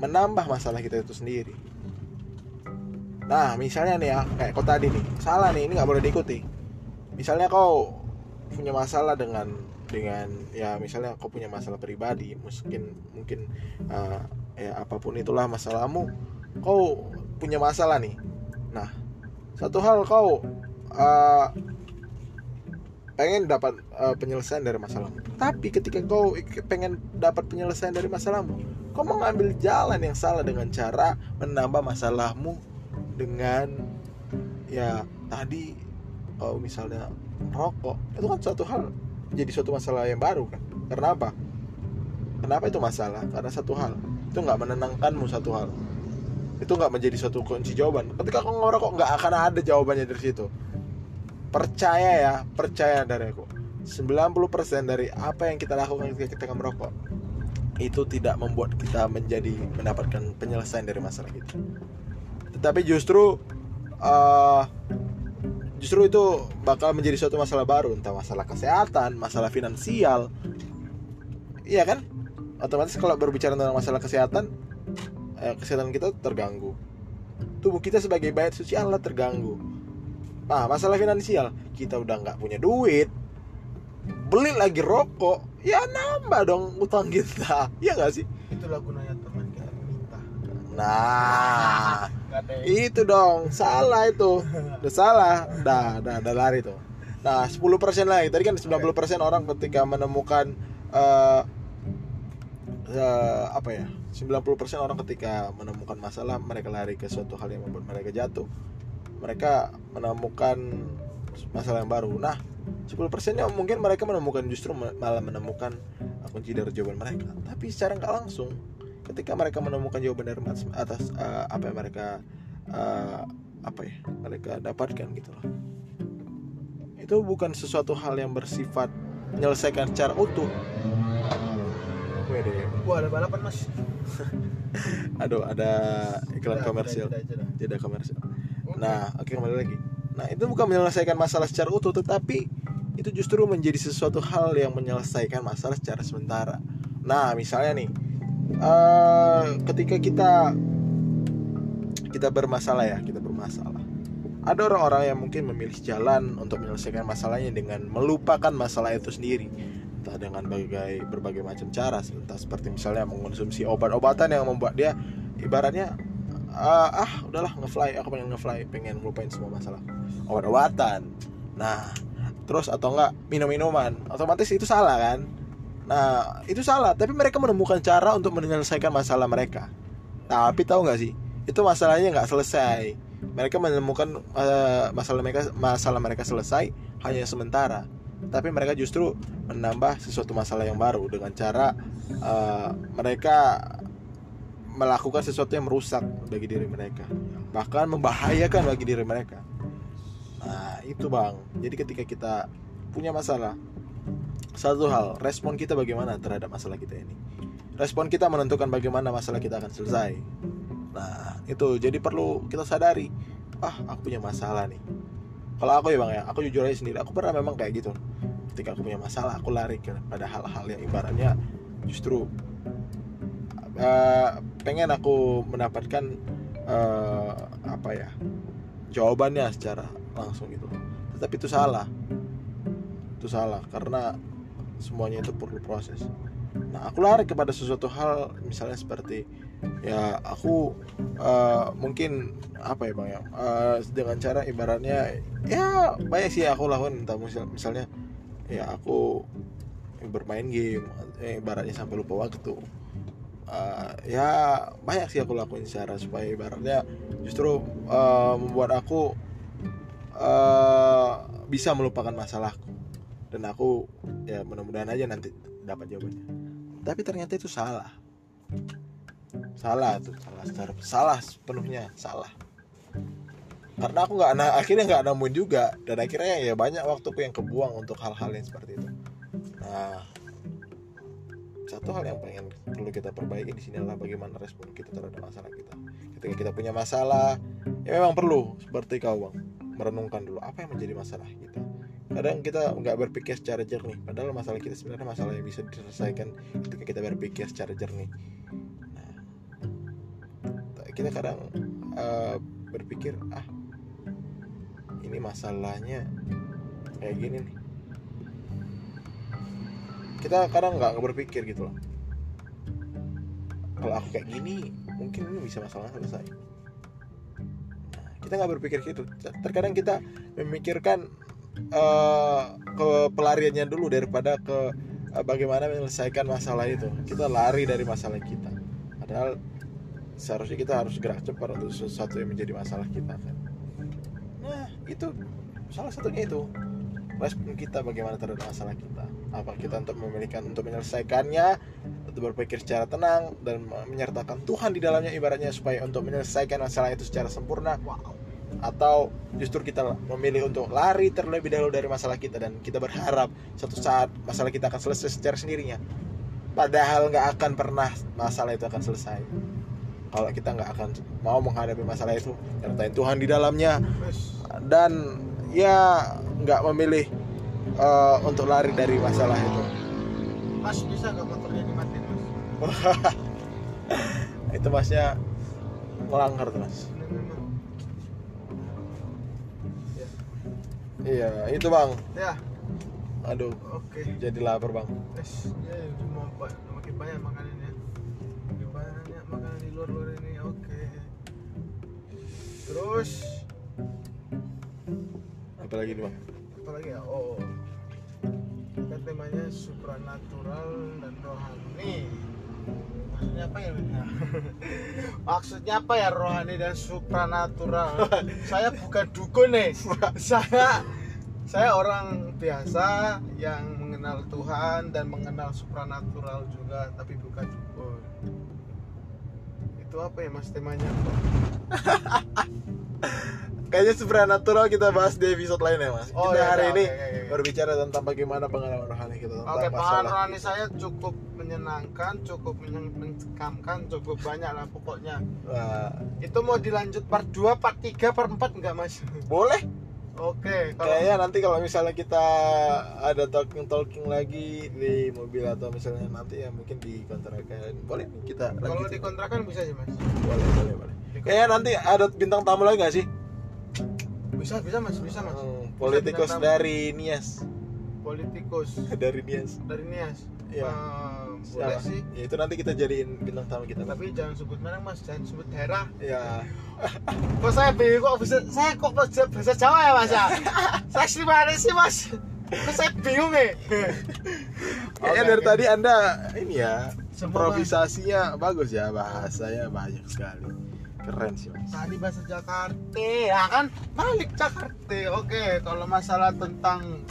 menambah masalah kita itu sendiri. Nah misalnya nih ya kayak kau tadi nih salah nih ini nggak boleh diikuti. Misalnya kau punya masalah dengan dengan ya misalnya kau punya masalah pribadi mungkin mungkin uh, ya apa pun itulah masalahmu kau punya masalah nih. Nah satu hal kau uh, pengen dapat uh, penyelesaian dari masalahmu. Tapi ketika kau pengen dapat penyelesaian dari masalahmu kau mengambil jalan yang salah dengan cara menambah masalahmu dengan ya tadi kau misalnya rokok itu kan suatu hal jadi suatu masalah yang baru kan. Karena apa? Kenapa itu masalah? Karena satu hal. Itu nggak menenangkanmu satu hal. Itu nggak menjadi suatu kunci jawaban. Ketika kau ngerokok nggak akan ada jawabannya dari situ. Percaya ya percaya dari aku. 90% dari apa yang kita lakukan ketika kita merokok itu tidak membuat kita menjadi mendapatkan penyelesaian dari masalah itu. Tetapi justru uh, justru itu bakal menjadi suatu masalah baru entah masalah kesehatan masalah finansial. Iya kan? Otomatis kalau berbicara tentang masalah kesehatan eh, kesehatan kita terganggu. Tubuh kita sebagai bayat suci Allah terganggu. Nah masalah finansial kita udah nggak punya duit beli lagi rokok ya nambah dong utang kita. Ya nggak sih? Itulah gunanya teman nah itu dong. Salah itu. Udah salah. Dah dah dah lari tuh. Nah 10% lagi. Tadi kan 90% orang ketika menemukan uh, uh, apa ya 90% orang ketika menemukan masalah mereka lari ke suatu hal yang membuat mereka jatuh. Mereka menemukan masalah yang baru. Nah 10% nya mungkin mereka menemukan justru malah menemukan kunci dari jawaban mereka. Tapi secara nggak langsung ketika mereka menemukan jawaban dari atas uh, apa yang mereka uh, apa ya mereka dapatkan gitu loh. Itu bukan sesuatu hal yang bersifat menyelesaikan secara utuh. Wede. Wah ada balapan mas. [LAUGHS] Aduh ada iklan Jeda, komersial. jeda, komersial. Nah oke kembali lagi. Nah itu bukan menyelesaikan masalah secara utuh tetapi itu justru menjadi sesuatu hal yang menyelesaikan masalah secara sementara. Nah misalnya nih eh, ketika kita kita bermasalah ya kita bermasalah. Ada orang-orang yang mungkin memilih jalan untuk menyelesaikan masalahnya dengan melupakan masalah itu sendiri. Entah dengan berbagai berbagai macam cara entah seperti misalnya mengonsumsi obat-obatan yang membuat dia ibaratnya ah, ah udahlah ngefly. Aku pengen ngefly pengen melupain semua masalah. Obat-obatan. Nah terus atau enggak minum-minuman. Otomatis itu salah kan nah itu salah. Tapi mereka menemukan cara untuk menyelesaikan masalah mereka. Tapi tahu nggak sih? Itu masalahnya nggak selesai. Mereka menemukan uh, masalah mereka masalah mereka selesai hanya sementara. Tapi mereka justru menambah sesuatu masalah yang baru dengan cara uh, mereka melakukan sesuatu yang merusak bagi diri mereka. Bahkan membahayakan bagi diri mereka. Nah itu bang. Jadi ketika kita punya masalah satu hal respon kita bagaimana terhadap masalah kita ini? Respon kita menentukan bagaimana masalah kita akan selesai. Nah itu jadi perlu kita sadari ah aku punya masalah nih. Kalau aku ya bang ya aku jujur aja sendiri aku pernah memang kayak gitu. Ketika aku punya masalah aku lari ke pada hal-hal yang ibaratnya justru uh, pengen aku mendapatkan uh, apa ya jawabannya secara langsung gitu. Tetapi itu salah. Itu salah karena semuanya itu perlu proses. Nah aku lari kepada sesuatu hal misalnya seperti ya aku eh, mungkin apa ya bang ya eh, dengan cara ibaratnya ya banyak sih aku lakukan entah misal, misalnya ya aku bermain game eh, ibaratnya sampai lupa waktu. Eh, ya banyak sih aku lakuin secara supaya ibaratnya justru eh, membuat aku eh, bisa melupakan masalahku dan aku ya mudah-mudahan aja nanti dapat jawabannya. Tapi ternyata itu salah. Salah tuh salah secara salah sepenuhnya salah. Karena aku nggak na- akhirnya nggak nemuin juga. Dan akhirnya ya banyak waktuku yang kebuang untuk hal-hal yang seperti itu. Nah satu hal yang pengen perlu kita perbaiki di sini adalah bagaimana respon kita terhadap masalah kita. Ketika kita punya masalah ya memang perlu. Seperti kau bang merenungkan dulu apa yang menjadi masalah kita kadang kita nggak berpikir secara jernih. Padahal masalah kita sebenarnya masalah yang bisa diselesaikan ketika kita berpikir secara jernih. Nah, kita kadang eh, berpikir ah ini masalahnya kayak gini nih. Kita kadang nggak berpikir gitu loh. Kalau aku kayak gini mungkin ini bisa masalahnya selesai. Nah, kita nggak berpikir gitu terkadang kita memikirkan eh, ke pelariannya dulu daripada ke eh, bagaimana menyelesaikan masalah itu. Kita lari dari masalah kita. Padahal seharusnya kita harus gerak cepat untuk sesuatu yang menjadi masalah kita kan. Nah itu salah satunya itu. Respon kita bagaimana terhadap masalah kita. Apa kita untuk memilihkan untuk menyelesaikannya untuk berpikir secara tenang dan menyertakan Tuhan di dalamnya ibaratnya supaya untuk menyelesaikan masalah itu secara sempurna atau justru kita memilih untuk lari terlebih dahulu dari masalah kita dan kita berharap suatu saat masalah kita akan selesai secara sendirinya. Padahal nggak akan pernah masalah itu akan selesai. Kalau kita nggak akan mau menghadapi masalah itu nyertain Tuhan di dalamnya. Dan ya nggak memilih eh, untuk lari dari masalah itu. Mas bisa gak motornya dimatiin mas? [LAUGHS] Itu masnya melanggar tuh mas iya itu bang. Ya. Aduh oke. jadi lapar bang. Wes, ya mau ba- makin banyak makanannya. Makin banyak makanan di luar luar ini oke. Terus? Apalagi nih bang? Apa lagi ya? Oh. Kan temanya supranatural dan rohani maksudnya apa ya? [LAUGHS] Maksudnya apa ya rohani dan supranatural? Saya bukan dukun nih. Saya saya orang biasa yang mengenal Tuhan dan mengenal supranatural juga tapi bukan dukun. Itu apa ya mas temanya [LAUGHS] Kayaknya supernatural kita bahas di episode lain ya mas. Oh, kita iya, hari iya, ini oke, oke, oke. berbicara tentang bagaimana pengalaman rohani kita tentang Oke, pengalaman masalah. rohani saya cukup menyenangkan, cukup mencekamkan, cukup banyak lah pokoknya. Wah, Itu mau dilanjut part 2, part 3, part 4 enggak, Mas? boleh. Oke, kalau Kayaknya nanti kalau misalnya kita ada talking talking lagi di mobil atau misalnya nanti ya mungkin di kontrakan boleh kita kalau lanjutin. dikontrakan bisa sih, Mas. boleh boleh boleh. Kayaknya nanti ada bintang tamu lagi gak sih? Bisa, bisa, Mas, bisa, Mas. Hmm, politikus tamu. dari Nias, Politikus [LAUGHS] dari Nias. dari Nias. Iya. Eh, boleh Siapa? sih. Ya, itu nanti kita jadiin bintang tamu kita. Tapi jangan sebut merek, Mas. Jangan sebut daerah. Ya, [LAUGHS] Kok saya bingung kok bisa saya kok bahasa, bahasa Jawa ya, Mas ya? [LAUGHS] saya gimana sih, Mas? Kok saya bingung nih? kayaknya Oke, dari tadi anda ini ya Semua improvisasinya bagus ya bahasanya banyak sekali keren sih mas. tadi bahasa Jakarta. Ya kan balik Jakarta. Oke kalau masalah tentang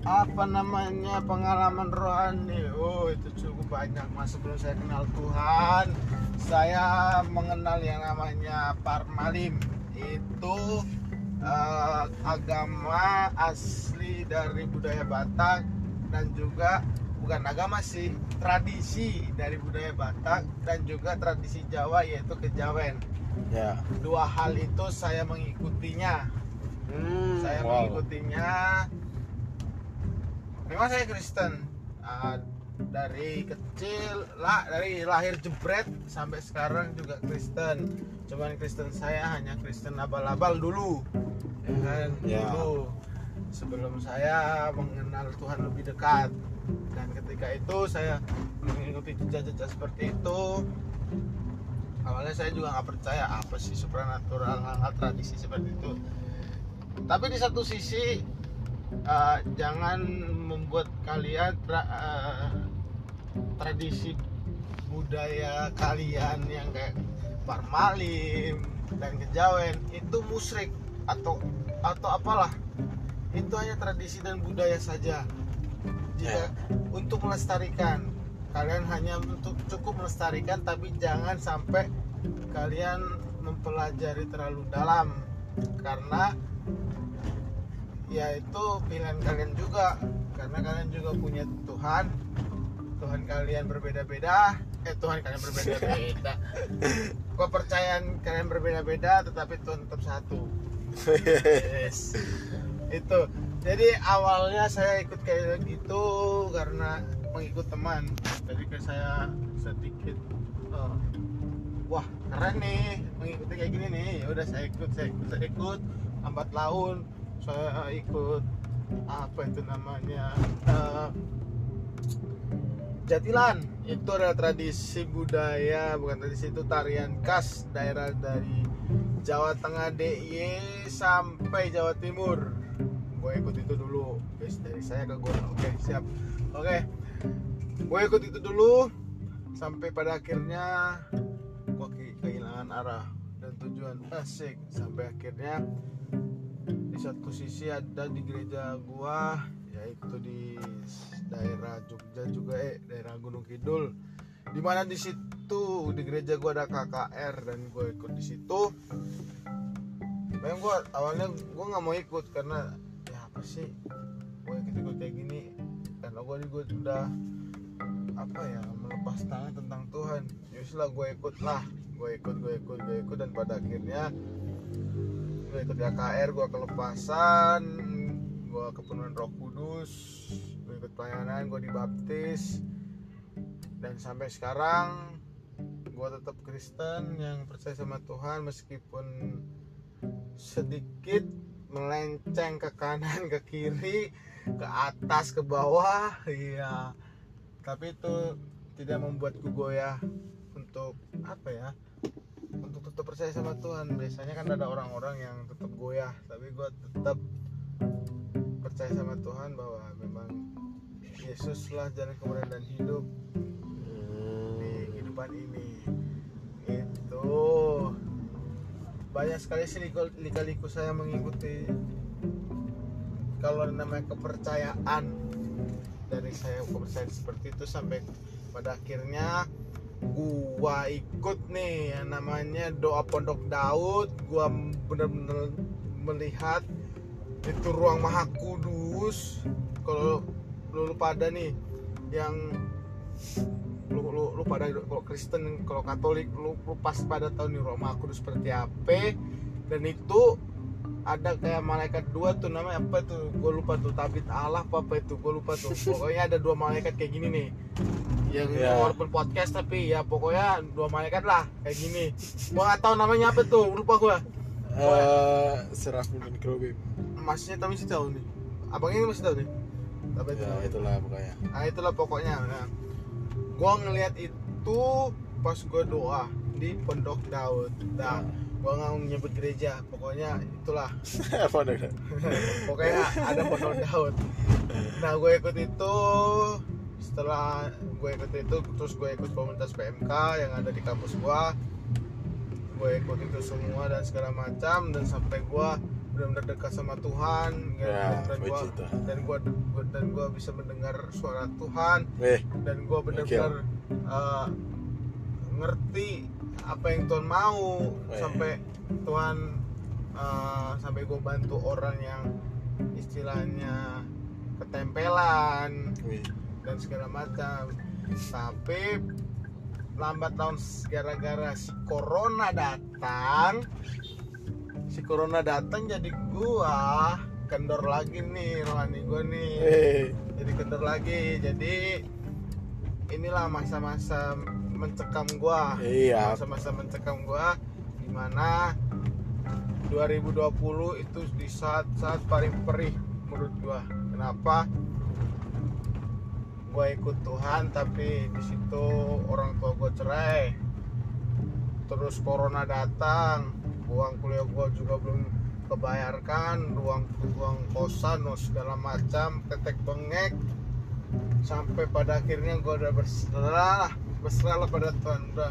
apa namanya pengalaman rohani oh itu cukup banyak mas. Sebelum saya kenal Tuhan saya mengenal yang namanya Parmalim. Itu eh, agama asli dari budaya Batak dan juga bukan agama sih tradisi dari budaya Batak dan juga tradisi Jawa yaitu kejawen. Ya. dua hal itu saya mengikutinya. Hmm, saya wow. mengikutinya. Memang saya Kristen. Ah, dari kecil lah dari lahir jebret sampai sekarang juga Kristen. Cuman Kristen saya hanya Kristen abal-abal dulu. Ya kan? Ya. dulu. Sebelum saya mengenal Tuhan lebih dekat dan ketika itu saya mengikuti jejak-jejak seperti itu awalnya saya juga nggak percaya apa sih supranatural hal-hal tradisi seperti itu. Tapi di satu sisi eh, jangan membuat kalian tra- eh, tradisi budaya kalian yang kayak parmalim dan kejawen itu musyrik atau atau apalah. Itu hanya tradisi dan budaya saja jika untuk melestarikan. Kalian hanya untuk cukup melestarikan tapi jangan sampai kalian mempelajari terlalu dalam. Karena ya itu pilihan kalian juga. Karena kalian juga punya Tuhan. Tuhan kalian berbeda-beda. Eh Tuhan kalian berbeda-beda. [LAUGHS] Kepercayaan kalian berbeda-beda tetapi Tuhan tetap satu. [LAUGHS] Yes. Itu jadi awalnya saya ikut kayak gitu karena mengikut teman. Jadi kayak saya sedikit eh, wah keren nih mengikuti kayak gini nih. Ya udah saya ikut saya ikut saya ikut. Lambat laun saya ikut apa itu namanya eh, Jatilan. Itu adalah tradisi budaya bukan tradisi itu tarian khas daerah dari Jawa Tengah DIY sampai Jawa Timur gue ikut itu dulu. Guys dari saya ke gue oke siap. Oke. Gue ikut itu dulu sampai pada akhirnya gue ke- kehilangan arah dan tujuan. Asik. Sampai akhirnya di satu sisi ada di gereja gua yaitu di daerah Jogja juga eh daerah Gunung Kidul. Di mana di situ di gereja gua ada KKR dan gue ikut di situ. Memang gua awalnya gua nggak mau ikut karena apa sih gue ikut kayak gini karena gue juga udah apa ya melepas tangan tentang Tuhan. Yuslah gue ikut lah. Gue ikut gue ikut gue ikut dan pada akhirnya gue ikut KKR gue kelepasan gue kepenuhan Roh Kudus gue ikut pelayanan gue dibaptis. Dan sampai sekarang gue tetap Kristen yang percaya sama Tuhan meskipun sedikit melenceng ke kanan ke kiri ke atas ke bawah. Iya. Tapi itu tidak membuatku goyah untuk apa ya untuk tetap percaya sama Tuhan. Biasanya kan ada orang-orang yang tetap goyah tapi gue tetap percaya sama Tuhan bahwa memang Yesus lah jalan kemudian dan hidup di kehidupan ini. Itu banyak sekali sih liku- lika-liku saya mengikuti. Kalau namanya kepercayaan dari saya kepercayaan seperti itu sampai pada akhirnya gua ikut nih yang namanya doa pondok Daud. Gua bener-bener melihat itu ruang maha kudus. Kalau lu, lu pada nih yang lu, pada kalau Kristen kalau Katolik lu, lu pas pada tahu nih ruang maha kudus seperti apa? Dan itu ada kayak malaikat dua tuh namanya apa tuh? Gue lupa tuh tabit Allah apa apa itu gue lupa tuh. Pokoknya ada dua malaikat kayak gini nih. Yang Ya. walaupun podcast tapi ya pokoknya dua malaikat lah kayak gini. Gua nggak tahu namanya apa tuh lupa gua. Eh, Serafim dan Kerubim. Masnya tapi masih tahu nih. Abang ini masih tahu nih? Itu? Ya itulah pokoknya. Nah itulah pokoknya nah, gua ngelihat itu pas gua doa di pondok Daud. Nah gua nggak nyebut gereja pokoknya itulah. [LAUGHS] [LAUGHS] Pokoknya ada pondok Daud. Nah gue ikut itu setelah gue ikut itu terus gue ikut komunitas PMK yang ada di kampus gua. Gue ikut itu semua dan segala macam dan sampai gua benar-benar dekat sama Tuhan Ya, dan Tuhan. dan gua dan gua bisa mendengar suara Tuhan Weh, dan gua benar-benar eh, ngerti apa yang Tuhan mau Weh. sampai Tuhan eh, sampai gue bantu orang yang istilahnya ketempelan weh. dan segala macam tapi lambat laun gara-gara si corona datang si corona datang jadi gua kendor lagi nih rohani gua nih. Weh. jadi kendor lagi. Jadi inilah masa-masa mencekam gua. Iya. masa-masa mencekam gua di mana 2020 itu di saat-saat paling perih menurut gua. Kenapa? Gua ikut Tuhan tapi di situ orang tua gua cerai. Terus corona datang uang kuliah gua juga belum kebayarkan uang uang kosan oh, segala macam tetek bengek. Sampai pada akhirnya gua udah berserah berserah pada Tuhan. Udah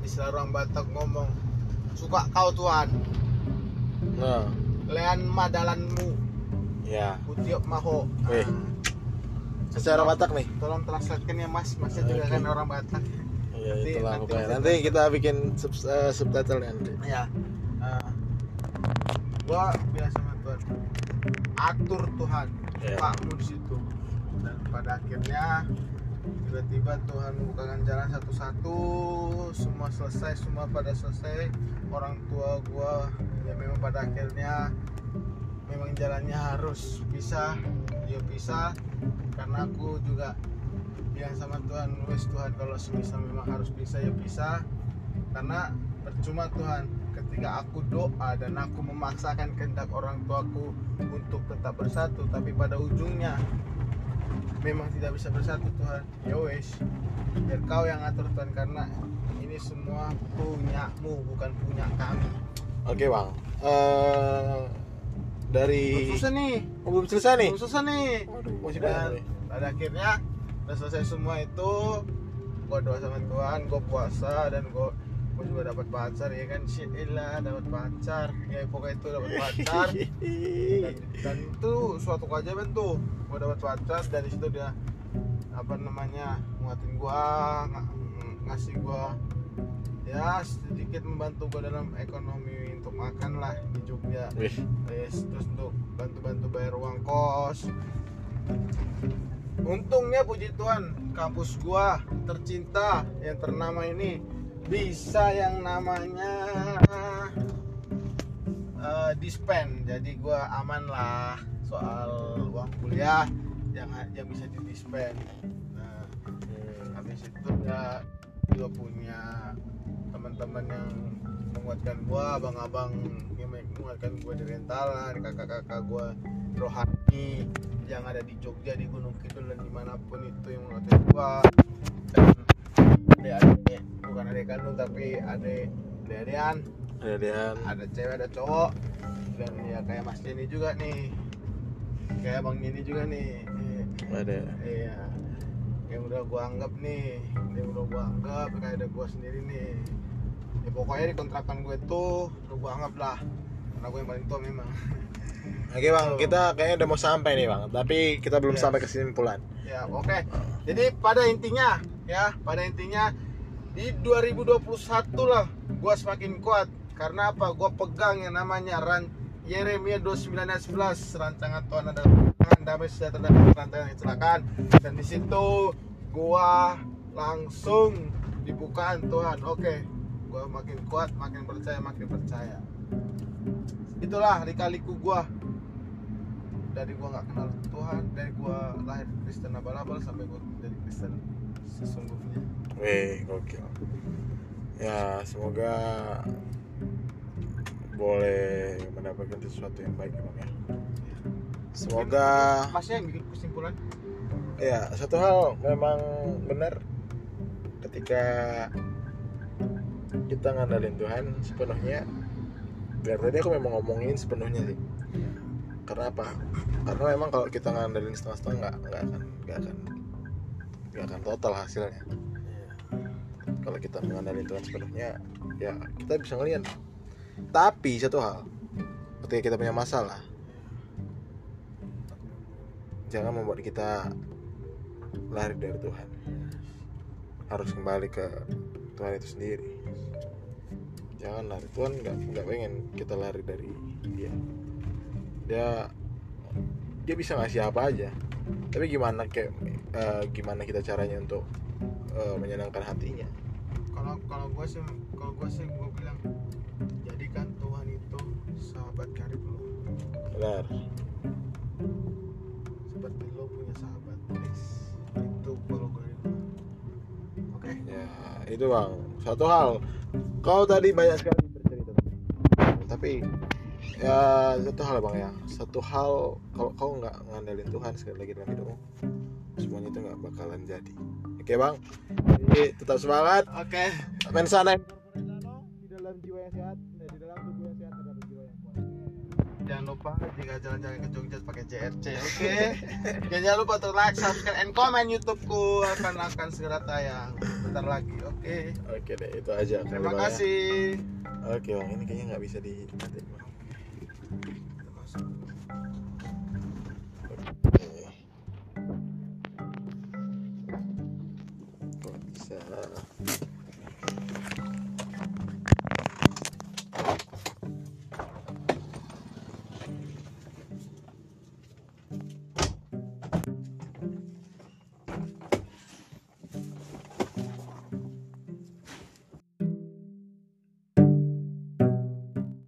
istilah orang Batak ngomong suka kau Tuhan. Nah. Lean madalanmu ya. Utiop maho. Wih. secara Batak nih. Tolong translatekan ya mas. Masnya juga Oke. kan orang Batak ya Nanti- itulah nanti pokoknya. bisa- nanti kita bikin sub, eh, subtitle nanti. Ya Nah, gua sama Tuhan atur Tuhan Ya. pakmu di situ. Dan pada akhirnya tiba-tiba Tuhan bukakan jalan satu-satu semua selesai semua pada selesai. Orang tua gua ya memang pada akhirnya memang jalannya harus pisah ya pisah karena aku juga bilang sama Tuhan. Wes Tuhan kalau semisal memang harus pisah ya pisah karena percuma Tuhan ketika aku doa dan aku memaksakan kehendak orang tuaku untuk tetap bersatu tapi pada ujungnya memang tidak bisa bersatu Tuhan. Ya wes biar kau yang atur Tuhan karena ini semua punyamu bukan punya kami. Oke bang. Eh, dari Belum susah nih. Oh, belum selesai nih. Belum susah nih. Waduh, masih banyak pada akhirnya udah selesai semua itu gua doa sama Tuhan gua puasa dan gua gua juga dapat pacar ya kan? Shit lah dapat pacar. Ya pokoknya itu dapat pacar. Dan, dan itu suatu keajaiban tuh gua dapat pacar dari situ dia apa namanya nguatin gua ng- ng- ngasih gua ya sedikit membantu gua dalam ekonomi untuk makan lah di Jogja. Yes, terus untuk bantu-bantu bayar uang kos. Untungnya puji Tuhan, kampus gua tercinta yang ternama ini bisa yang namanya eh, dispen. Jadi gua aman lah soal uang kuliah yang yang bisa di dispen. Nah, habis itu ya juga punya teman-teman yang menguatkan gua abang-abang yang menguatkan gua di rentalan kakak-kakak gua rohani yang ada di Jogja di Gunung Kidul dan di mana pun itu yang menguatkan gua. Dan adik-adik bukan adik kandung tapi adik ada Dian ada cewek ada cowok. Dan ya kayak Mas Jenny juga nih. Kayak Bang Jenny juga nih. Ada. Iya. Yang udah gua anggap nih, yang udah gua anggap kayak ada gua sendiri nih. Ya pokoknya di kontrakan gue tuh gua anggap lah. Karena gue yang paling tua memang. [LAUGHS] Oke bang, kita kayaknya udah mau sampai nih bang, tapi kita belum Yes. sampai kesimpulan. Ya, oke. Jadi pada intinya ya, pada intinya di 2021 lah gua semakin kuat. Karena apa? Gua pegang yang namanya ran Yeremia 29 ayat 11 rancangan Tuhan adalah rancangan damai sejahtera dan rancangan kecelakaan dan di situ gua langsung dibukaan Tuhan oke gua makin kuat makin percaya makin percaya. Itulah lika-liku gua. Dari gua nggak kenal Tuhan dari gua lahir Kristen abal-abal sampai gua jadi Kristen sesungguhnya. Wih, gokil. Ya, semoga boleh mendapatkan sesuatu yang baik bang ya. Semoga masnya yang bikin kesimpulan. Ya satu hal memang benar. Ketika kita ngandalin Tuhan sepenuhnya. Dari tadi aku memang ngomongin sepenuhnya sih. Karena apa? Karena memang kalau kita ngandalin setengah-setengah nggak nggak akan nggak akan nggak akan total hasilnya. Kalau kita mengandalkan Tuhan sepenuhnya ya kita bisa ngeliat. Tapi satu hal ketika kita punya masalah jangan membuat kita lari dari Tuhan. Harus kembali ke Tuhan itu sendiri. Jangan lari. Tuhan nggak nggak pengen kita lari dari dia. Dia dia bisa ngasih apa aja. Tapi gimana kayak eh, gimana kita caranya untuk eh, menyenangkan hatinya? Kalau kalau gue sih kalau gue sih gue bilang jadikan Tuhan itu sahabat karib lo benar itu bang. Satu hal kau tadi banyak sekali bercerita tapi ya satu hal bang ya. Satu hal kalau kau nggak ngandelin Tuhan sekali lagi dalam hidupmu semuanya itu nggak bakalan jadi. Oke bang? Jadi tetap semangat. Oke. Main sana jangan lupa jika jalan-jalan ke Jogja pakai CRC oke? Dan jangan lupa untuk like subscribe and comment YouTubeku. Akan akan segera tayang. Bentar lagi oke? Oke deh itu aja. Terima ya. kasih. oke bang. Ini kayaknya nggak bisa di